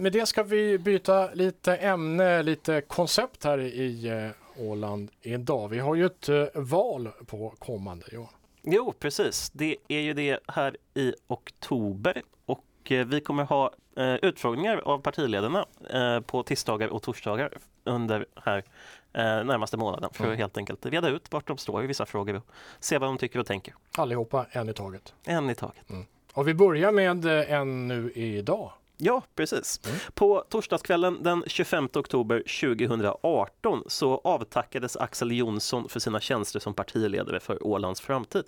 Med det ska vi byta lite ämne, lite koncept här i eh, Åland idag. Vi har ju ett eh, val på kommande, Johan. Jo, precis. Det är ju det här i oktober och eh, vi kommer ha utfrågningar av partiledarna på tisdagar och torsdagar under här närmaste månaden för att mm. helt enkelt reda ut vart de står i vissa frågor och se vad de tycker och tänker. Allihopa en i taget. En i taget. Mm. Och vi börjar med en nu idag. Ja, precis. Mm. På torsdagskvällen den 25 oktober 2018 så avtackades Axel Jonsson för sina tjänster som partiledare för Ålands framtid.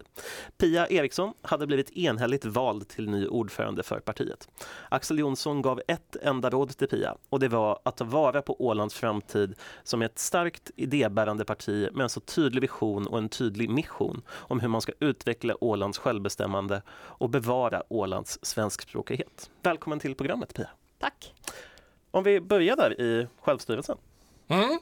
Pia Eriksson hade blivit enhälligt vald till ny ordförande för partiet. Axel Jonsson gav ett enda råd till Pia och det var att ta vara på Ålands framtid som ett starkt idébärande parti med en så tydlig vision och en tydlig mission om hur man ska utveckla Ålands självbestämmande och bevara Ålands svenskspråkighet. Välkommen till programmet programmet, Pia. Tack. Om vi börjar där i självstyrelsen. Mm.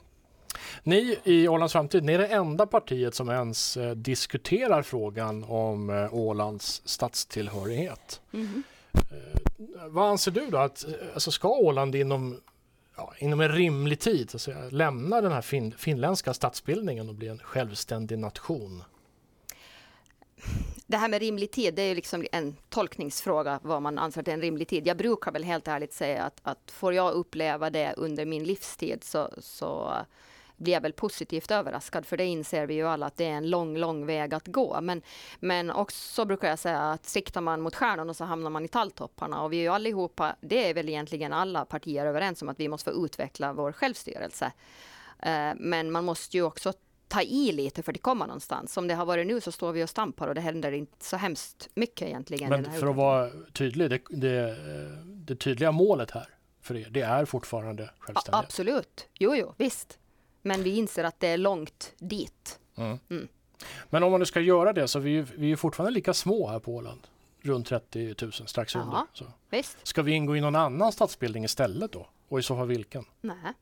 Ni i Ålands framtid, ni är det enda partiet som ens eh, diskuterar frågan om eh, Ålands statstillhörighet. Mm. Eh, vad anser du då? Att, eh, alltså ska Åland inom, ja, inom en rimlig tid så säga, lämna den här fin finländska statsbildningen och bli en självständig nation? Det här med rimlig tid, det är ju liksom en tolkningsfråga vad man anser att är en rimlig tid. Jag brukar väl helt ärligt säga att, att får jag uppleva det under min livstid så, så blir jag väl positivt överraskad, för det inser vi ju alla att det är en lång, lång väg att gå. Men, men också brukar jag säga att siktar man mot stjärnorna så hamnar man i talltopparna och vi är ju allihopa, det är väl egentligen alla partier överens om att vi måste få utveckla vår självstyrelse. Eh, men man måste ju också ta i lite för att komma någonstans. Som det har varit nu så står vi och stampar och det händer inte så hemskt mycket egentligen. Men för att vara tydlig, det, det, det, tydliga målet här för er, det är fortfarande självständighet? absolut, jo, jo, visst. Men vi inser att det är långt dit. Mm. Mm. Men om man nu ska göra det så vi, vi är fortfarande lika små här på Åland. Runt 30 000, strax Aha, under. Så. Visst. Ska vi ingå i någon annan statsbildning istället då? Och i så fall vilken? Nej.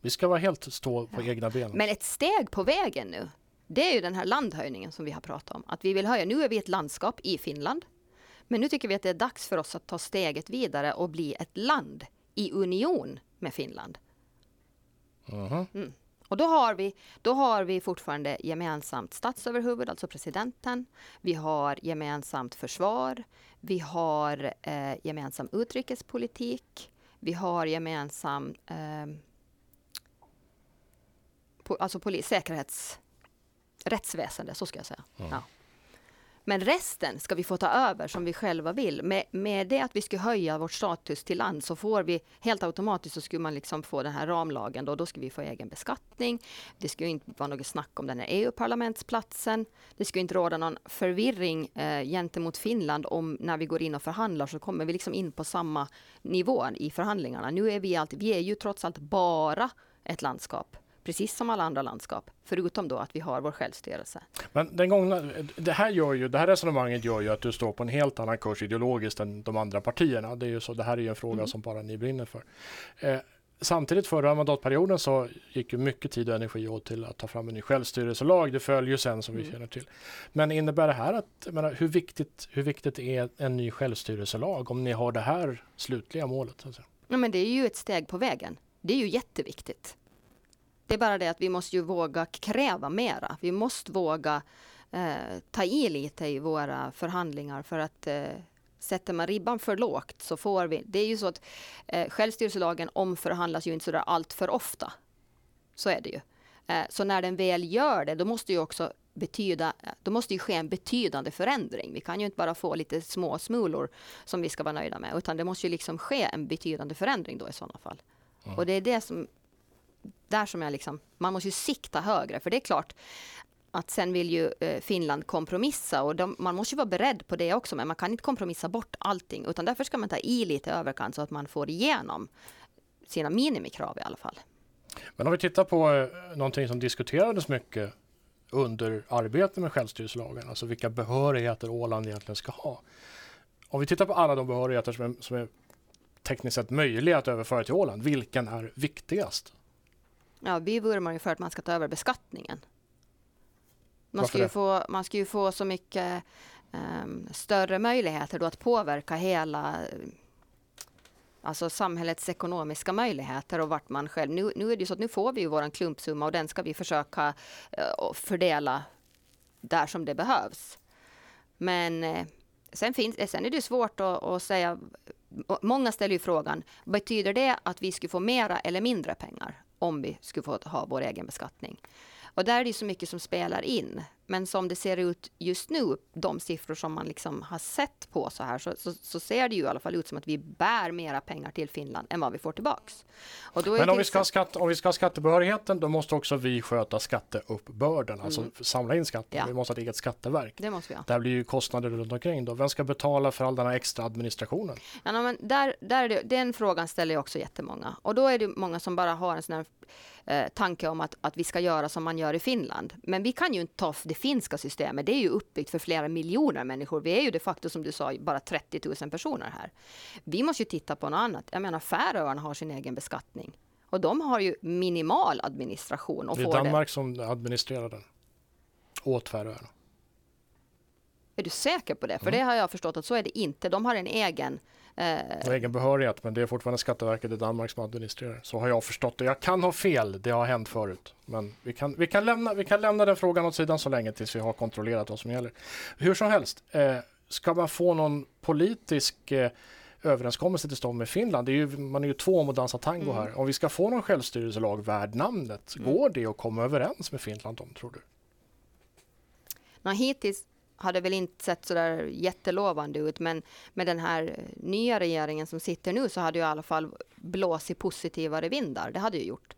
Vi ska vara helt stå på ja. egna ben. Men ett steg på vägen nu, det är ju den här landhöjningen som vi har pratat om. Att vi vill höja, nu är vi ett landskap i Finland. Men nu tycker vi att det är dags för oss att ta steget vidare och bli ett land i union med Finland. Uh-huh. Mm. Och då har, vi, då har vi fortfarande gemensamt statsöverhuvud, alltså presidenten. Vi har gemensamt försvar. Vi har eh, gemensam utrikespolitik. Vi har gemensam eh, alltså polis, säkerhets, rättsväsende, så ska jag säga. Mm. Ja. Men resten ska vi få ta över som vi själva vill. Med, med det att vi ska höja vår status till land så får vi helt automatiskt så skulle man liksom få den här ramlagen då. Då ska vi få egen beskattning. Det ska inte vara något snack om den här EU-parlamentsplatsen. Det ska inte råda någon förvirring eh, gentemot Finland om när vi går in och förhandlar så kommer vi liksom in på samma nivå i förhandlingarna. Nu är vi alltid, vi är ju trots allt bara ett landskap precis som alla andra landskap, förutom då att vi har vår självstyrelse. Men den gångna, det, här gör ju, det här resonemanget gör ju att du står på en helt annan kurs ideologiskt än de andra partierna. Det, är ju så, det här är ju en fråga mm. som bara ni brinner för. Eh, samtidigt förra mandatperioden så gick ju mycket tid och energi åt till att ta fram en ny självstyrelselag. Det följer ju sen som mm. vi känner till. Men innebär det här att, menar, hur, viktigt, hur viktigt är en ny självstyrelselag om ni har det här slutliga målet? Alltså? Ja, men det är ju ett steg på vägen. Det är ju jätteviktigt. Det är bara det att vi måste ju våga kräva mera. Vi måste våga eh, ta i lite i våra förhandlingar för att eh, sätter man ribban för lågt så får vi... Det är ju så att eh, självstyrelselagen omförhandlas ju inte sådär allt för ofta. Så är det ju. Eh, så när den väl gör det, då måste ju också betyda, då måste ju ske en betydande förändring. Vi kan ju inte bara få lite små smulor som vi ska vara nöjda med, utan det måste ju liksom ske en betydande förändring då i sådana fall. Mm. Och det är det som där som jag liksom, man måste ju sikta högre, för det är klart att sen vill ju eh, Finland kompromissa och de, man måste ju vara beredd på det också, men man kan inte kompromissa bort allting, utan därför ska man ta i lite överkant så att man får igenom sina minimikrav i alla fall. Men om vi tittar på eh, någonting som diskuterades mycket under arbetet med självstyrelselagen, alltså vilka behörigheter Åland egentligen ska ha. Om vi tittar på alla de behörigheter som är, som är tekniskt sett möjliga att överföra till Åland, vilken är viktigast? Ja, vi vurmar ju för att man ska ta över beskattningen. Man ska, ju få, man ska ju få så mycket um, större möjligheter då att påverka hela Alltså samhällets ekonomiska möjligheter och vart man själv... Nu, nu är det så att nu får vi ju våran klumpsumma och den ska vi försöka uh, fördela där som det behövs. Men uh, sen, finns, sen är det svårt att, att säga... Många ställer ju frågan, betyder det att vi skulle få mera eller mindre pengar om vi skulle få ha vår egen beskattning? Och där är det så mycket som spelar in. Men som det ser ut just nu, de siffror som man liksom har sett på så här, så, så, så, ser det ju i alla fall ut som att vi bär mera pengar till Finland än vad vi får tillbaks. Men om vi, ska skatt, om vi ska ha skattebehörigheten, då måste också vi sköta skatteuppbörden, alltså mm. samla in skatten. Ja. Vi måste ha ett eget skatteverk. Det måste vi ha. Där blir ju kostnader runt omkring då. Vem ska betala för all den här extra administrationen? Ja, men där, där det, den frågan ställer jag också jättemånga. Och då är det många som bara har en sån här eh, tanke om att, att vi ska göra som man gör i Finland. Men vi kan ju inte ta det finska systemet. Det är ju uppbyggt för flera miljoner människor. Vi är ju de facto, som du sa, bara 30 000 personer här. Vi måste ju titta på något annat. Jag menar, Färöarna har sin egen beskattning. Och de har ju minimal administration. Och det är Danmark det. som administrerar den åt Färöarna. Är du säker på det? För mm. det har jag förstått att så är det inte. De har en egen Eh, egen behörighet, men det är fortfarande Skatteverket i Danmark som administrerar. Så har jag förstått det. Jag kan ha fel, det har hänt förut. Men vi kan, vi kan, lämna, vi kan lämna den frågan åt sidan så länge tills vi har kontrollerat vad som gäller. Hur som helst, eh, ska man få någon politisk eh, överenskommelse till stånd med Finland. Det är ju, man är ju två om att dansa tango mm. här. Om vi ska få någon självstyrelselag värd namnet, mm. går det att komma överens med Finland om, tror du? Nej, hittills hade väl inte sett så där jättelovande ut, men med den här nya regeringen som sitter nu så hade ju i alla fall blåst i positivare vindar. Det hade ju gjort.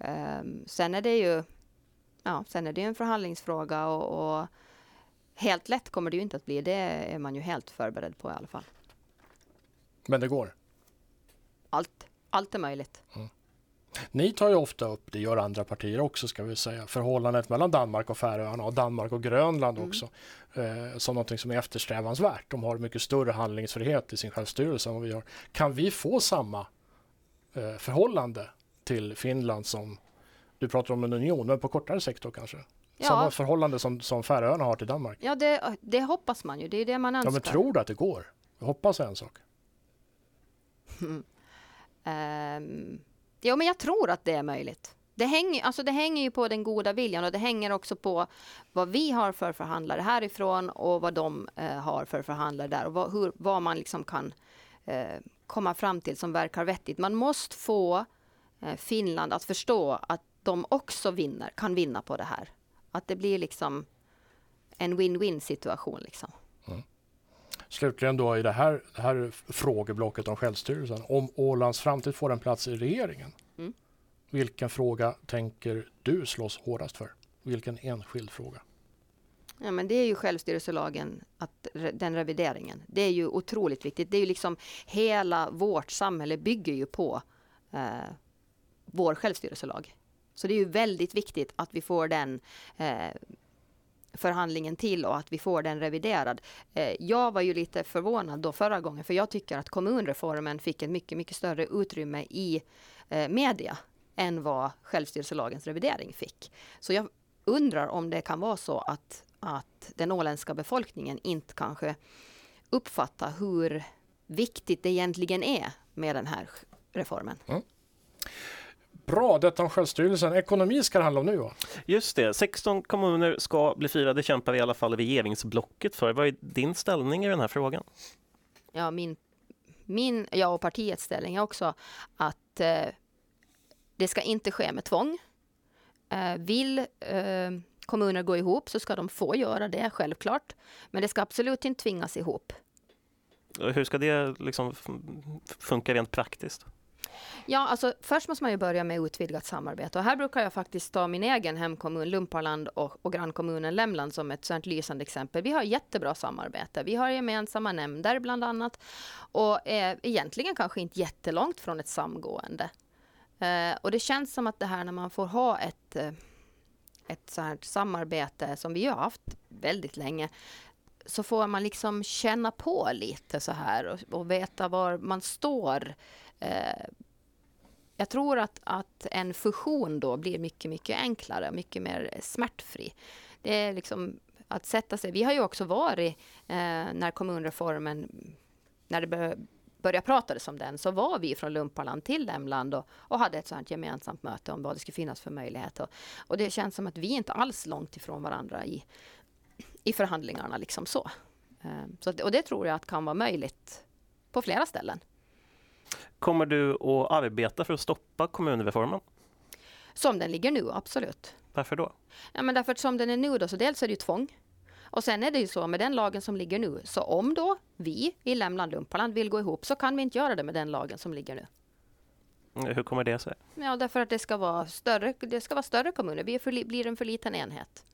Um, sen är det ju ja, sen är det en förhandlingsfråga och, och, helt lätt kommer det ju inte att bli. Det är man ju helt förberedd på i alla fall. Men det går? Allt, allt är möjligt. Mm. Ni tar ju ofta upp, det gör andra partier också ska vi säga, förhållandet mellan Danmark och Färöarna och Danmark och Grönland mm. också eh, som något som är eftersträvansvärt. De har mycket större handlingsfrihet i sin självstyrelse än vad vi har. Kan vi få samma eh, förhållande till Finland som du pratar om en union, men på kortare sikt då kanske? Ja. Samma förhållande som, som Färöarna har till Danmark? Ja, det, det hoppas man ju. Det är det man önskar. Ja, men tror du att det går? Jag hoppas en sak. um, Jo, men jag tror att det är möjligt. Det hänger, alltså det hänger ju på den goda viljan och det hänger också på vad vi har för förhandlare härifrån och vad de eh, har för förhandlare där och vad, hur, vad man liksom kan eh, komma fram till som verkar vettigt. Man måste få eh, Finland att förstå att de också vinner, kan vinna på det här. Att det blir liksom en win-win situation. Liksom. Slutligen då i det här, det här frågeblocket om självstyrelsen. Om Ålands framtid får en plats i regeringen. Mm. Vilken fråga tänker du slåss hårdast för? Vilken enskild fråga? Ja, men det är ju självstyrelselagen, att, den revideringen. Det är ju otroligt viktigt. Det är ju liksom hela vårt samhälle bygger ju på eh, vår självstyrelselag. Så det är ju väldigt viktigt att vi får den eh, förhandlingen till och att vi får den reviderad. Eh, jag var ju lite förvånad då förra gången för jag tycker att kommunreformen fick ett mycket, mycket större utrymme i eh, media än vad självstyrelselagens revidering fick. Så jag undrar om det kan vara så att, att den åländska befolkningen inte kanske uppfattar hur viktigt det egentligen är med den här reformen. Mm. Bra, detta om självstyrelsen. Ekonomi ska det handla om nu va? Just det, 16 kommuner ska bli fria. Det kämpar i alla fall regeringsblocket för. Vad är din ställning i den här frågan? Ja, min, min jag och partiets ställning är också att eh, det ska inte ske med tvång. Eh, vill eh, kommuner gå ihop så ska de få göra det, självklart. Men det ska absolut inte tvingas ihop. Hur ska det liksom funka rent praktiskt? Ja, alltså först måste man ju börja med utvidgat samarbete och här brukar jag faktiskt ta min egen hemkommun Lumparland och, och grannkommunen Lämland som ett sådant lysande exempel. Vi har jättebra samarbete. Vi har gemensamma nämnder bland annat och är egentligen kanske inte jättelångt från ett samgående. Eh, och det känns som att det här när man får ha ett eh, ett så här samarbete som vi har haft väldigt länge så får man liksom känna på lite så här och, och veta var man står eh, jag tror att, att en fusion då blir mycket, mycket enklare, mycket mer smärtfri. Det är liksom att sätta sig. Vi har ju också varit eh, när kommunreformen, när det började pratades om den så var vi från Lumparland till Lämland och, och hade ett sånt gemensamt möte om vad det skulle finnas för möjlighet. Och, och det känns som att vi inte alls långt ifrån varandra i, i förhandlingarna liksom så. Eh, så och det tror jag att kan vara möjligt på flera ställen. Kommer du att arbeta för att stoppa kommunreformen? Som den ligger nu, absolut. Varför då? Ja, men därför att som den är nu då, så dels är det ju tvång. Och sen är det ju så med den lagen som ligger nu, så om då vi i Lämland Lumpaland vill gå ihop så kan vi inte göra det med den lagen som ligger nu. Hur kommer det sig? Ja, därför att det ska vara större, det ska vara större kommuner. Vi för, blir en för liten enhet.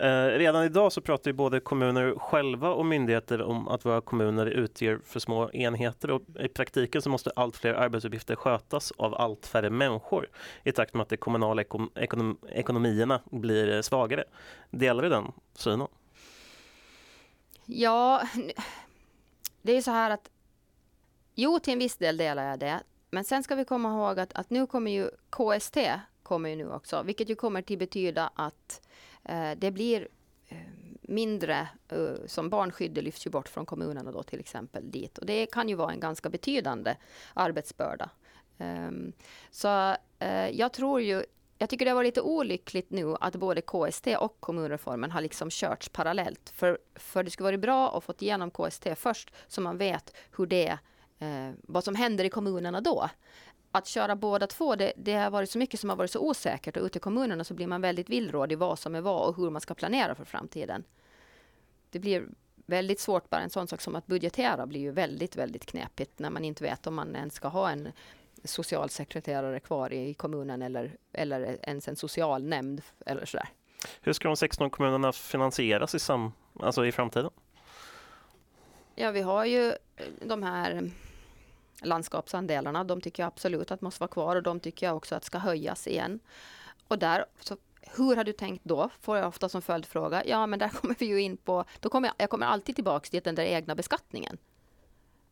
Eh, redan idag så pratar ju både kommuner själva och myndigheter om att våra kommuner utgör för små enheter och i praktiken så måste allt fler arbetsuppgifter skötas av allt färre människor i takt med att de kommunala ekon ekonom ekonomierna blir svagare. Delar du den synen? Ja, det är så här att jo, till en viss del delar jag det. Men sen ska vi komma ihåg att, att nu kommer ju KST kommer ju nu också, vilket ju kommer till betyda att Eh, Eh, det blir eh, mindre, eh, som barnskyddet lyfts ju bort från kommunerna då till exempel dit. Och det kan ju vara en ganska betydande arbetsbörda. Ehm, så jag tror ju, jag tycker det var lite olyckligt nu att både KST och kommunreformen har liksom körts parallellt. För, för det skulle varit bra att få igenom KST först, så man vet hur det, vad som händer i kommunerna då att köra båda två, det, det, har varit så mycket som har varit så osäkert och ute i kommunerna så blir man väldigt villrådig vad som är vad och hur man ska planera för framtiden. Det blir väldigt svårt, bara en sån sak som att budgetera blir ju väldigt, väldigt knepigt när man inte vet om man ens ska ha en socialsekreterare kvar i kommunen eller, eller ens en socialnämnd eller sådär. Hur ska de 16 kommunerna finansieras i, sam, alltså i framtiden? Ja, vi har ju de här landskapsandelarna. De tycker jag absolut att måste vara kvar och de tycker jag också att ska höjas igen. Och där, så hur har du tänkt då? Får jag ofta som följdfråga. Ja, men där kommer vi ju in på, då kommer jag, jag kommer alltid tillbaks till den där egna beskattningen.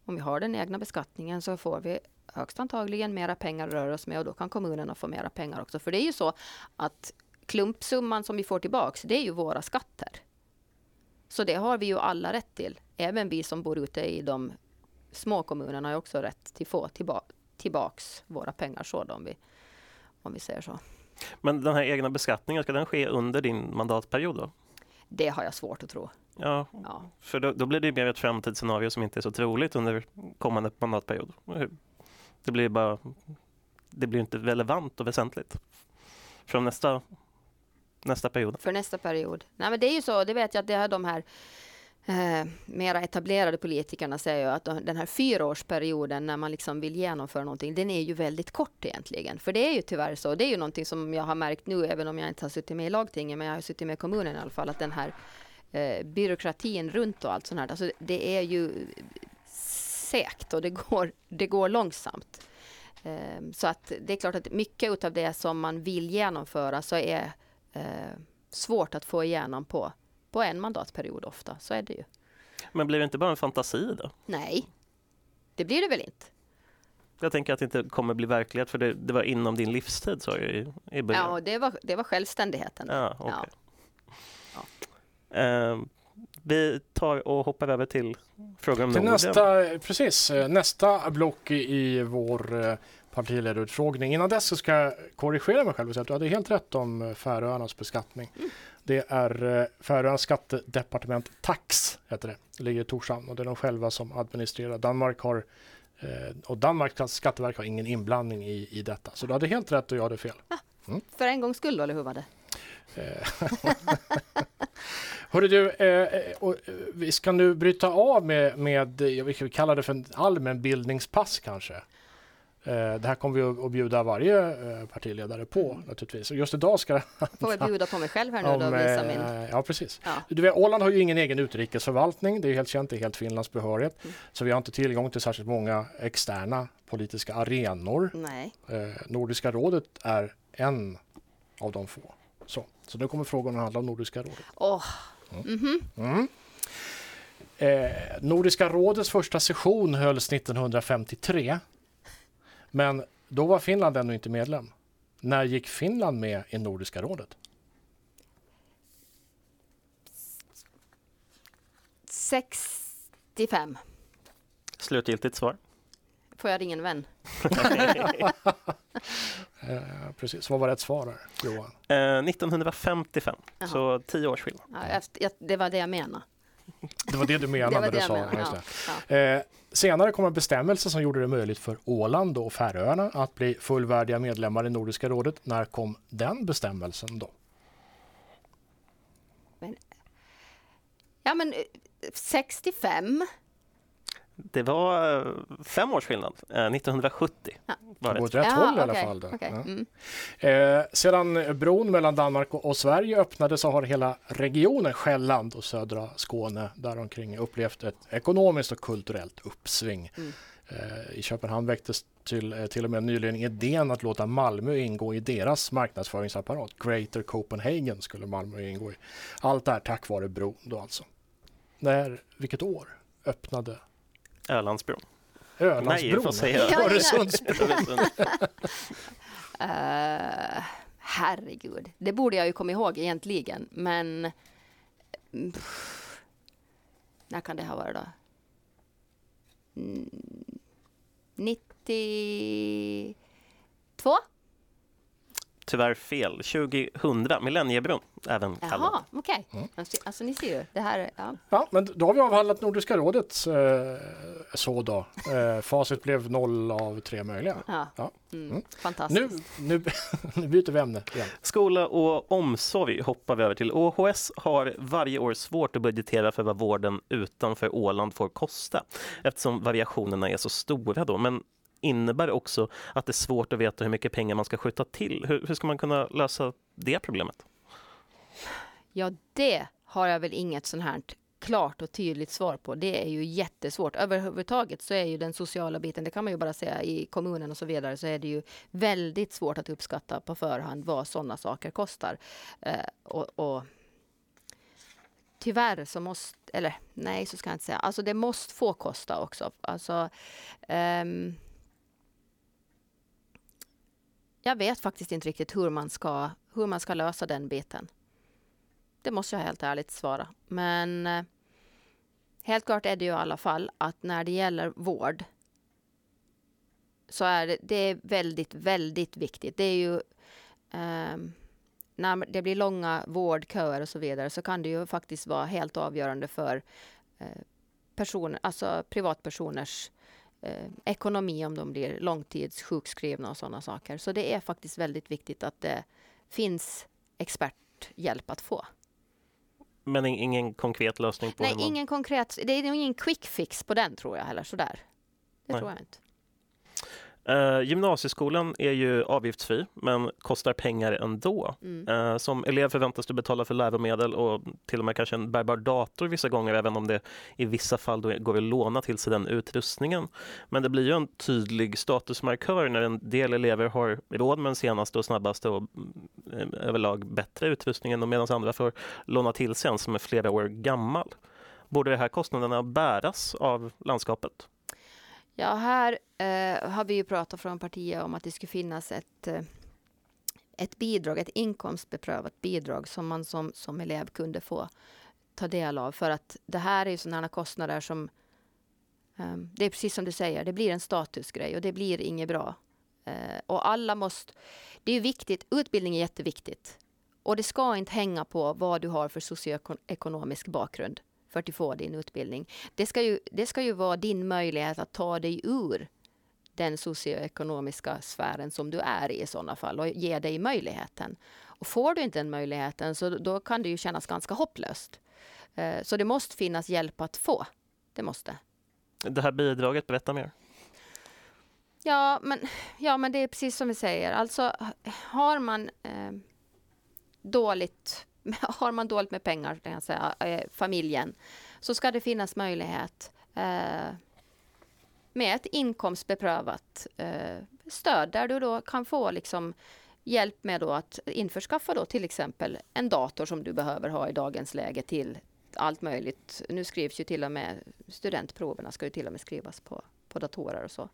Om vi har den egna beskattningen så får vi högst antagligen mera pengar att röra oss med och då kan kommunerna få mera pengar också. För det är ju så att klumpsumman som vi får tillbaks, det är ju våra skatter. Så det har vi ju alla rätt till, även vi som bor ute i de små kommunerna har också rätt till få tillba tillbaks våra pengar så då, om vi, om vi säger så. Men den här egna beskattningen, ska den ske under din mandatperiod då? Det har jag svårt att tro. Ja, ja. för då, då, blir det mer ett framtidsscenario som inte är så troligt under kommande mandatperiod. Det blir bara, det blir inte relevant och väsentligt från nästa, nästa period. För nästa period. Nej men det är ju så, det vet jag att det är de här eh, mera etablerade politikerna säger ju att den här fyraårsperioden när man liksom vill genomföra någonting, den är ju väldigt kort egentligen. För det är ju tyvärr så. Det är ju någonting som jag har märkt nu, även om jag inte har suttit med i lagtinget, men jag har suttit med i kommunen i alla fall, att den här eh, byråkratin runt och allt sånt här, alltså det är ju segt och det går, det går långsamt. Eh, så att det är klart att mycket av det som man vill genomföra så är eh, svårt att få igenom på på en mandatperiod ofta, så är det ju. Men blir det inte bara en fantasi då? Nej, det blir det väl inte. Jag tänker att det inte kommer bli verklighet för det, det var inom din livstid sa jag i, i början. Ja, det var, det var självständigheten. Ja, okay. ja. ja. Uh, vi tar och hoppar över till frågan om till nästa, Precis, eh, nästa block i vår eh, partiledarutfrågning. Innan dess så ska jag korrigera mig själv och säga att du hade helt rätt om eh, Färöarnas beskattning. Mm. Det är eh, Färöarnas skattedepartement, Tax heter det. Det ligger i Torshamn och det är de själva som administrerar. Danmark har eh, och Danmarks skatteverk har ingen inblandning i, i detta. Så du hade helt rätt och jag hade fel. Mm. För en gångs skull, eller hur var det? Hörru du, eh, och, vi ska nu bryta av med, med vi kan kalla det för en allmänbildningspass kanske. Eh, det här kommer vi att bjuda varje eh, partiledare på mm. naturligtvis. Och just idag ska Får jag bjuda på mig själv här nu om, då och visa min... Eh, ja, precis. Ja. Du vet, Åland har ju ingen egen utrikesförvaltning. Det är helt känt, det är helt Finlands behörighet. Mm. Så vi har inte tillgång till särskilt många externa politiska arenor. Nej. Nordiska rådet är en av de få. Så, så nu kommer frågan att handla om Nordiska rådet. Oh. Mm. Mm -hmm. Eh, Nordiska rådets första session hölls 1953 men då var Finland ännu inte medlem. När gick Finland med i Nordiska rådet? 65. Slutgiltigt svar? Får jag ringa en vän? Eh, precis, vad var rätt svar där, Johan? Eh, 1955, Jaha. så tio års skillnad. Ja, efter, jag, det var det jag menade. Det var det du menade när du sa menade. Ja, ja. Eh, senare kom en bestämmelse som gjorde det möjligt för Åland och Färöarna att bli fullvärdiga medlemmar i Nordiska rådet. När kom den bestämmelsen då? ja, men eh, 65. Det var eh, fem års skillnad, eh, 1970 Ja. var Det åt rätt håll i alla fall. Okej, Ja. mm. Eh, sedan bron mellan Danmark och, och Sverige öppnade så har hela regionen Själland och södra Skåne däromkring upplevt ett ekonomiskt och kulturellt uppsving. Mm. Eh, I Köpenhamn väcktes till, eh, till och med nyligen idén att låta Malmö ingå i deras marknadsföringsapparat. Greater Copenhagen skulle Malmö ingå i. Allt det här tack vare bron då alltså. När, vilket år öppnade Ölandsbron. Ölandsbron? Nej, jag får säga. Öresundsbron. Eh, herregud, det borde jag ju komma ihåg egentligen, men pff, när kan det ha varit då? Mm, 92? Tyvärr fel. 2000, Millenniebron även kallad. Jaha, okej. Mm. Alltså, ni ser ju, det här, är- ja. Ja, men då har vi avhandlat Nordiska rådet eh, så då. Eh, facit blev noll av tre möjliga. ja. Ja. Mm, Mm. Fantastiskt. Nu, nu, nu byter vi ämne igen. Skola och omsorg hoppar vi över till. OHS har varje år svårt att budgetera för vad vården utanför Åland får kosta eftersom variationerna är så stora då. Men innebär också att det är svårt att veta hur mycket pengar man ska skjuta till. Hur, hur ska man kunna lösa det problemet? Ja, det har jag väl inget sånt här klart och tydligt svar på. Det är ju jättesvårt. Överhuvudtaget så är ju den sociala biten, det kan man ju bara säga i kommunen och så vidare, så är det ju väldigt svårt att uppskatta på förhand vad sådana saker kostar. Eh, och, och tyvärr så måste, eller nej så ska jag inte säga, alltså det måste få kosta också. Alltså, ehm, jag vet faktiskt inte riktigt hur man ska, hur man ska lösa den biten. Det måste jag helt ärligt svara. Men eh, helt klart är det ju i alla fall att när det gäller vård så är det, det är väldigt, väldigt viktigt. Det är ju um, när det blir långa vårdköer och så vidare så kan det ju faktiskt vara helt avgörande för eh, personer, alltså privatpersoners eh, ekonomi om de blir långtidssjukskrivna och sådana saker. Så det är faktiskt väldigt viktigt att det finns experthjälp att få. Men ing- ingen konkret lösning på Nej, ingen konkret, det är ingen quick fix på den tror jag heller sådär. Det Nej. tror jag inte. Eh, gymnasieskolan är ju avgiftsfri men kostar pengar ändå. Mm. Eh, som elev förväntas du betala för läromedel och till och med kanske en bärbar dator vissa gånger även om det i vissa fall då går att låna till sig den utrustningen. Men det blir ju en tydlig statusmarkör när en del elever har råd med den senaste och snabbaste och mm, överlag bättre utrustningen medan andra får låna till sig en som är flera år gammal. Borde de här kostnaderna bäras av landskapet? Ja, här eh, har vi ju pratat från partiet om att det skulle finnas ett, eh, ett bidrag, ett inkomstbeprövat bidrag som man som, som elev kunde få ta del av. För att det här är ju sådana kostnader som, eh, det är precis som du säger, det blir en statusgrej och det blir inget bra. Eh, och alla måste, det är viktigt, utbildning är jätteviktigt. Och det ska inte hänga på vad du har för socioekonomisk bakgrund för att få din utbildning. Det ska, ju, det ska ju vara din möjlighet att ta dig ur den socioekonomiska sfären som du är i i sådana fall och ge dig möjligheten. Och får du inte den möjligheten så då kan det ju kännas ganska hopplöst. Eh, Så det måste finnas hjälp att få. Det måste. Det här bidraget, berätta mer. Ja, men, ja, men det är precis som vi säger. Alltså, har man eh, dåligt har man dåligt med pengar, kan jag säga, eh, familjen, så ska det finnas möjlighet eh, med ett inkomstbeprövat eh, stöd där du då kan få liksom hjälp med då att införskaffa då till exempel en dator som du behöver ha i dagens läge till allt möjligt. Nu skrivs ju till och med studentproverna ska ju till och med skrivas på, på datorer och så.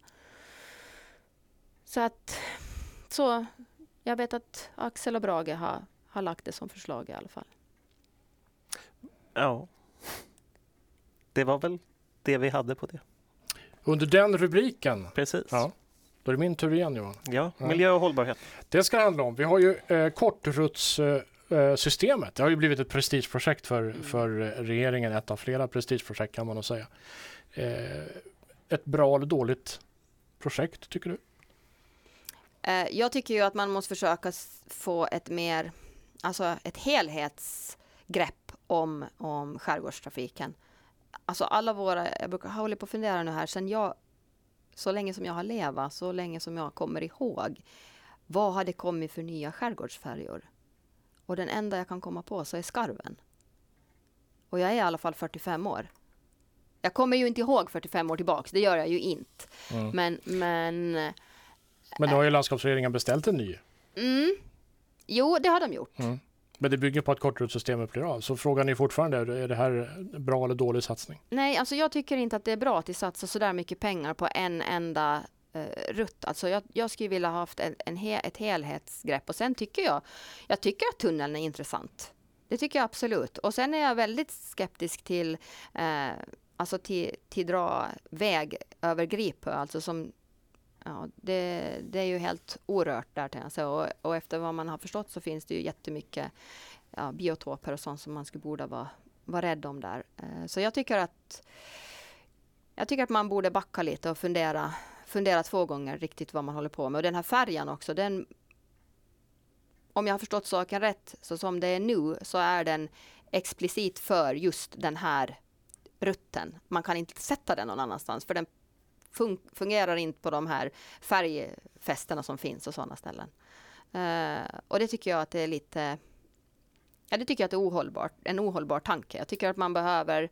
Så att så jag vet att Axel och Brage har, har lagt det som förslag i alla fall. Ja. Det var väl det vi hade på det. Under den rubriken, Precis. ja, då är det min tur igen Johan. Ja, miljö och hållbarhet. Det ska handla om, vi har ju eh, kortrutssystemet. det har ju blivit ett prestigeprojekt för, för eh, regeringen, ett av flera prestigeprojekt kan man nog säga. Eh, ett bra eller dåligt projekt tycker du? Eh, Jag tycker ju att man måste försöka få ett mer, alltså ett helhetsgrepp om, om skärgårdstrafiken. Alltså alla våra, jag brukar håller på att fundera nu här, sen jag, så länge som jag har levat, så länge som jag kommer ihåg, vad har det kommit för nya skärgårdsfärjor? Och den enda jag kan komma på så är skarven. Och jag är i alla fall 45 år. Jag kommer ju inte ihåg 45 år tillbaks, det gör jag ju inte. Mm. Men, men Men nu har ju landskapsregeringen beställt en ny. Mm. Jo, det har de gjort. Mm. Men det bygger på att kortrutssystemet blir av. Så frågan är fortfarande, är det här bra eller dålig satsning? Nej, alltså jag tycker inte att det är bra att de satsar så där mycket pengar på en enda eh, rutt. Alltså jag, jag skulle vilja ha haft en, en he, ett helhetsgrepp och sen tycker jag, jag tycker att tunneln är intressant. Det tycker jag absolut. Och sen är jag väldigt skeptisk till, eh, alltså till, till dra väg över Gripö, alltså som Ja, det, det är ju helt orört där kan jag säga. Och, och efter vad man har förstått så finns det ju jättemycket ja, biotoper och sånt som man skulle borde vara, vara rädd om där. Eh, så jag tycker att jag tycker att man borde backa lite och fundera, fundera två gånger riktigt vad man håller på med. Och den här färjan också, den om jag har förstått saken rätt, så som det är nu så är den explicit för just den här rutten. Man kan inte sätta den någon annanstans för den fun fungerar inte på de här färgfästena som finns och sådana ställen. Eh, och det tycker jag att det är lite Ja, det tycker jag att det är ohållbart, en ohållbar tanke. Jag tycker att man behöver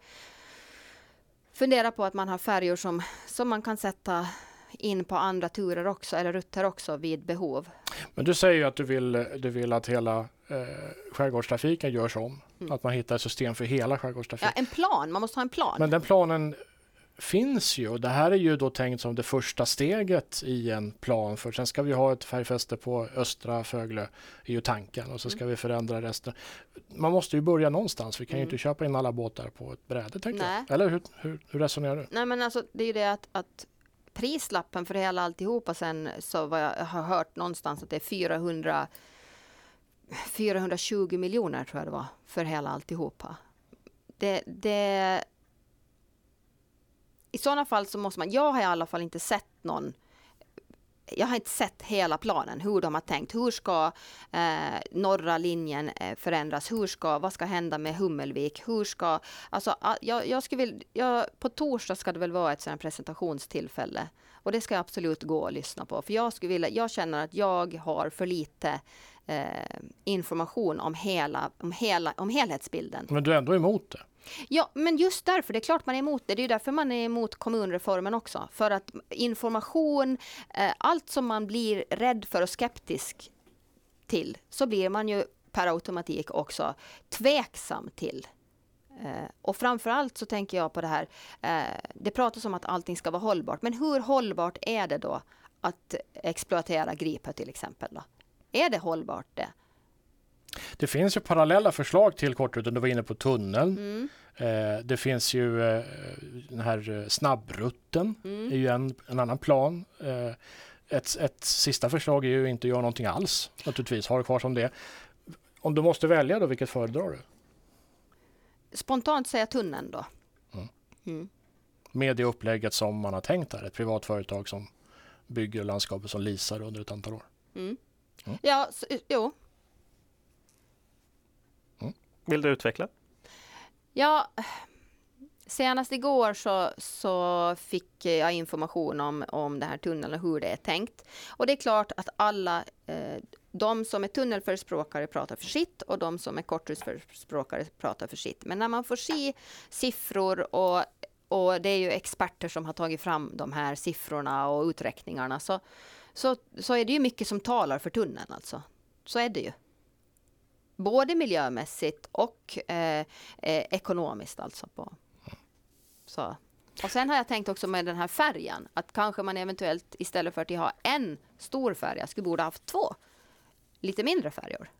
fundera på att man har färjor som, som man kan sätta in på andra turer också, eller rutter också vid behov. Men du säger ju att du vill, du vill att hela eh, skärgårdstrafiken görs om. Mm. Att man hittar ett system för hela Ja, skärgårdstrafiken. en plan, man måste ha en plan. Men den planen finns ju och det här är ju då tänkt som det första steget i en plan för sen ska vi ha ett färgfäste på Östra Föglö är ju tanken och så ska vi förändra resten. Man måste ju börja någonstans. Vi kan ju Mm. inte köpa in alla båtar på ett bräde tänker Nej. jag. Eller hur, hur, hur resonerar du? Nej men alltså det är ju det att, att prislappen för hela alltihopa sen så vad jag har hört någonstans att det är 400 420 miljoner tror jag det var för hela alltihopa. Det, det i sådana fall så måste man, jag har i alla fall inte sett någon jag har inte sett hela planen, hur de har tänkt. Hur ska eh, norra linjen eh, förändras? Hur ska, vad ska hända med Hummelvik? Hur ska, alltså, jag, jag skulle vilja, jag, på torsdag ska det väl vara ett sådant presentationstillfälle. Och det ska jag absolut gå och lyssna på. För jag, skulle vilja, jag känner att jag har för lite eh, information om, hela, om, hela, om helhetsbilden. Men du är ändå emot det. Ja, men just därför, det är klart man är emot det. Det är därför man är emot kommunreformen också. För att information, eh, allt som man blir rädd för och skeptisk till, så blir man ju per automatik också tveksam till. Eh, och framförallt så tänker jag på det här, eh, det pratas om att allting ska vara hållbart, men hur hållbart är det då att exploatera Gripe till exempel? Då? Är det hållbart det? Det finns ju parallella förslag till kortrutten. Du var inne på tunneln. Mm, Eh, det finns ju eh, den här eh, snabbrutten. mm. är ju en, en annan plan. Eh, ett, ett sista förslag är ju inte göra någonting alls naturligtvis. Ha det kvar som det. Om du måste välja då, vilket föredrar du? Spontant säga tunneln då. Mm. Mm. Med det upplägget som man har tänkt där. Ett privat företag som bygger landskapet som lisar under ett antal år. Mm. Mm. Ja, så, jo. Vill du utveckla? Ja, senast igår så, så fick jag information om, om den här tunneln och hur det är tänkt. Och det är klart att alla, eh, de som är tunnelförespråkare pratar för sitt och de som är korthusförespråkare pratar för sitt. Men när man får se siffror och, och det är ju experter som har tagit fram de här siffrorna och uträkningarna så, så, så är det ju mycket som talar för tunneln alltså. Så är det ju. Både miljömässigt och eh, eh, ekonomiskt alltså. På. Så. Och sen har jag tänkt också med den här färjan att kanske man eventuellt istället för att ha en stor färja skulle borde haft två lite mindre färjor.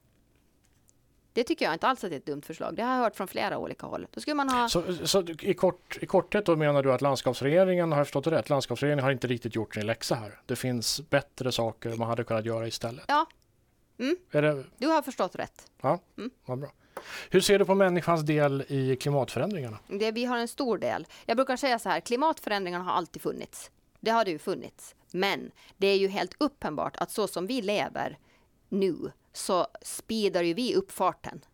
Det tycker jag inte alls att det är ett dumt förslag. Det har jag hört från flera olika håll. Då skulle man ha... Så, så i, kort, i korthet då menar du att landskapsregeringen, har jag förstått det rätt, landskapsregeringen har inte riktigt gjort sin läxa här. Det finns bättre saker man hade kunnat göra istället. Ja. Mm. Det, Du har förstått rätt. vad bra. Hur ser du på människans del i klimatförändringarna? Det, vi har en stor del. Jag brukar säga så här, klimatförändringarna har alltid funnits. Det har det ju funnits. Men det är ju helt uppenbart att så som vi lever nu så speedar ju vi upp farten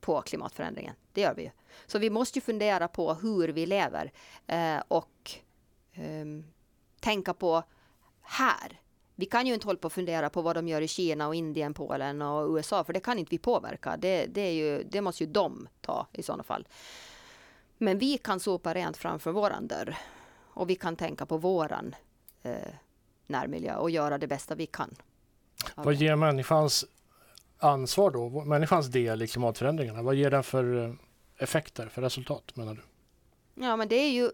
på klimatförändringen. Det gör vi ju. Så vi måste ju fundera på hur vi lever eh, och ehm, tänka på här. Vi kan ju inte hålla på och fundera på vad de gör i Kina och Indien, Polen och USA, för det kan inte vi påverka. Det, det, är ju, det måste ju de ta i sådana fall. Men vi kan sopa rent framför våran dörr och vi kan tänka på våran eh, närmiljö och göra det bästa vi kan. Vad ger människans ansvar då? Människans del i klimatförändringarna? Vad ger den för eh, effekter, för resultat menar du? Ja, men det är ju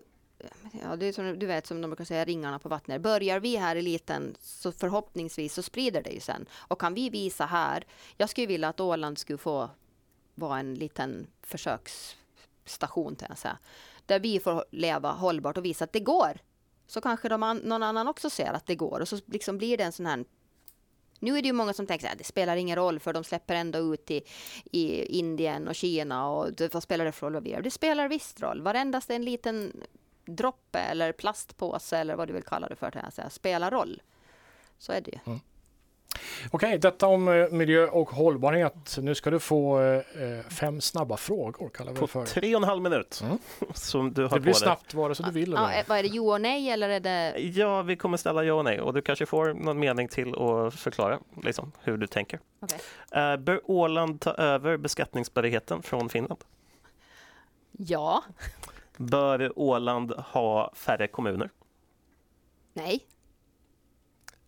Ja, det är som du vet som de brukar säga ringarna på vattnet. Börjar vi här i liten så förhoppningsvis så sprider det ju sen. Och kan vi visa här. Jag skulle vilja att Åland skulle få vara en liten försöksstation till jag säga. Där vi får leva hållbart och visa att det går. Så kanske de an, någon annan också ser att det går och så liksom blir det en sån här nu är det ju många som tänker att det spelar ingen roll för de släpper ändå ut i, i Indien och Kina och vad spelar det för roll vad vi gör? Det spelar visst roll. Varendast en liten droppe eller plastpåse eller vad du vill kalla det för, jag säga, spelar roll. Så är det ju. Okej, detta om eh, miljö och hållbarhet. Nu ska du få eh, fem snabba frågor kallar vi På det för. tre och en halv minut Mm. som du har Det på blir dig. snabbt vare sig du vill eller Ja, eh, vad är det, jo och nej eller är det... Ja, vi kommer ställa ja och nej och du kanske får någon mening till att förklara liksom, hur du tänker. Okej. Eh, bör Åland ta över beskattningsbarheten från Finland? Ja, Bör Åland ha färre kommuner? nej,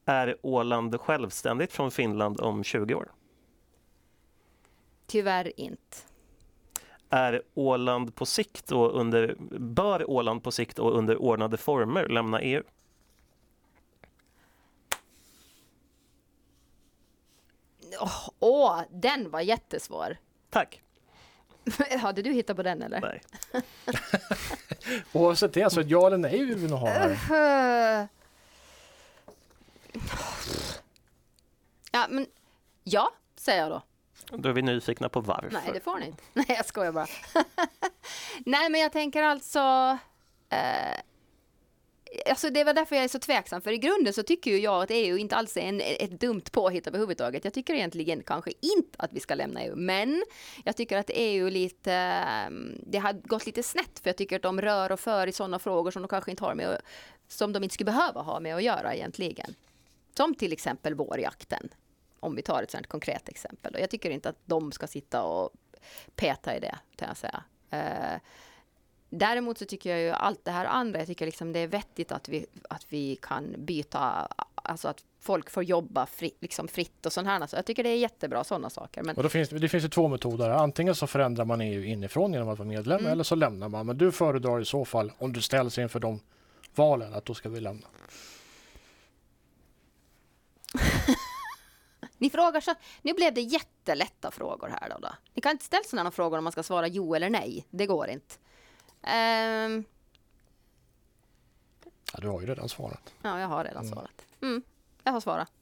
Är Åland självständigt från Finland om 20 år? tyvärr inte. Är Åland på sikt och under, bör Åland på sikt och under ordnade former lämna EU? Åh, åh, den var jättesvår. Tack. Hade du hittat på den eller? Nej. Oavsett det, så ett ja eller nej vi vill ha här. Ja, men ja, säger jag då. Då är vi nyfikna på varför. Nej, det får ni inte. Nej, jag skojar bara. Nej, men jag tänker alltså... Eh, alltså det var därför jag är så tveksam, för i grunden så tycker ju jag att EU inte alls är en, ett dumt påhitt överhuvudtaget. Jag tycker egentligen kanske inte att vi ska lämna EU, men jag tycker att EU lite... Ehm, det har gått lite snett, för jag tycker att de rör och för i sådana frågor som de kanske inte har med som de inte skulle behöva ha med att göra egentligen. Som till exempel vårjakten, om vi tar ett sådant konkret exempel. Och jag tycker inte att de ska sitta och peta i det, kan jag säga. Eh, Däremot så tycker jag ju allt det här andra, jag tycker liksom det är vettigt att vi, att vi kan byta, alltså att folk får jobba fri, liksom fritt och sånt här. Så jag tycker det är jättebra sådana saker. Men Och då finns, det det finns ju två metoder. Antingen så förändrar man EU inifrån genom att vara medlem Mm. eller så lämnar man. Men du föredrar i så fall, om du ställs inför de valen, att då ska vi lämna. ni frågar så, nu blev det jättelätta frågor här då. då. Ni kan inte ställa sådana frågor om man ska svara jo eller nej. Det går inte. Ehm, Ja, du har ju redan svarat. ja, jag har redan Mm. svarat. Mm, jag har svarat.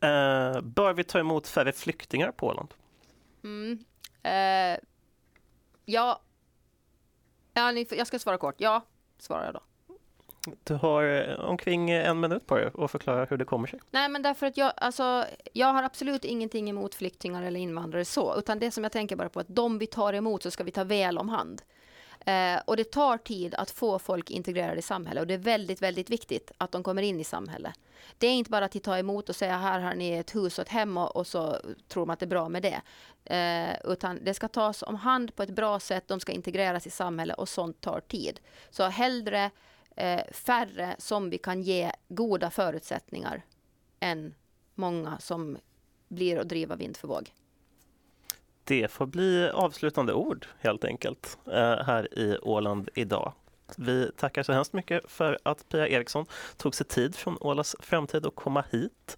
Eh, bör vi ta emot färre flyktingar på Åland? Mm. Eh, ja. ja ni, jag ska svara kort. Ja, svarar jag då. Du har eh, omkring en minut på dig att förklara hur det kommer sig. Nej, men därför att jag, alltså, jag har absolut ingenting emot flyktingar eller invandrare så, utan det som jag tänker bara på att de vi tar emot så ska vi ta väl om hand. Eh, och det tar tid att få folk integrerade i samhället och det är väldigt, väldigt viktigt att de kommer in i samhället. Det är inte bara att ta emot och säga här har ni ett hus och ett hem och, och så tror man att det är bra med det. Eh, utan det ska tas om hand på ett bra sätt, de ska integreras i samhället och sånt tar tid. Så hellre eh, färre som vi kan ge goda förutsättningar än många som blir att driva vind för våg. Det får bli avslutande ord helt enkelt eh, här i Åland idag. Vi tackar så hemskt mycket för att Pia Eriksson tog sig tid från Ålas framtid och komma hit.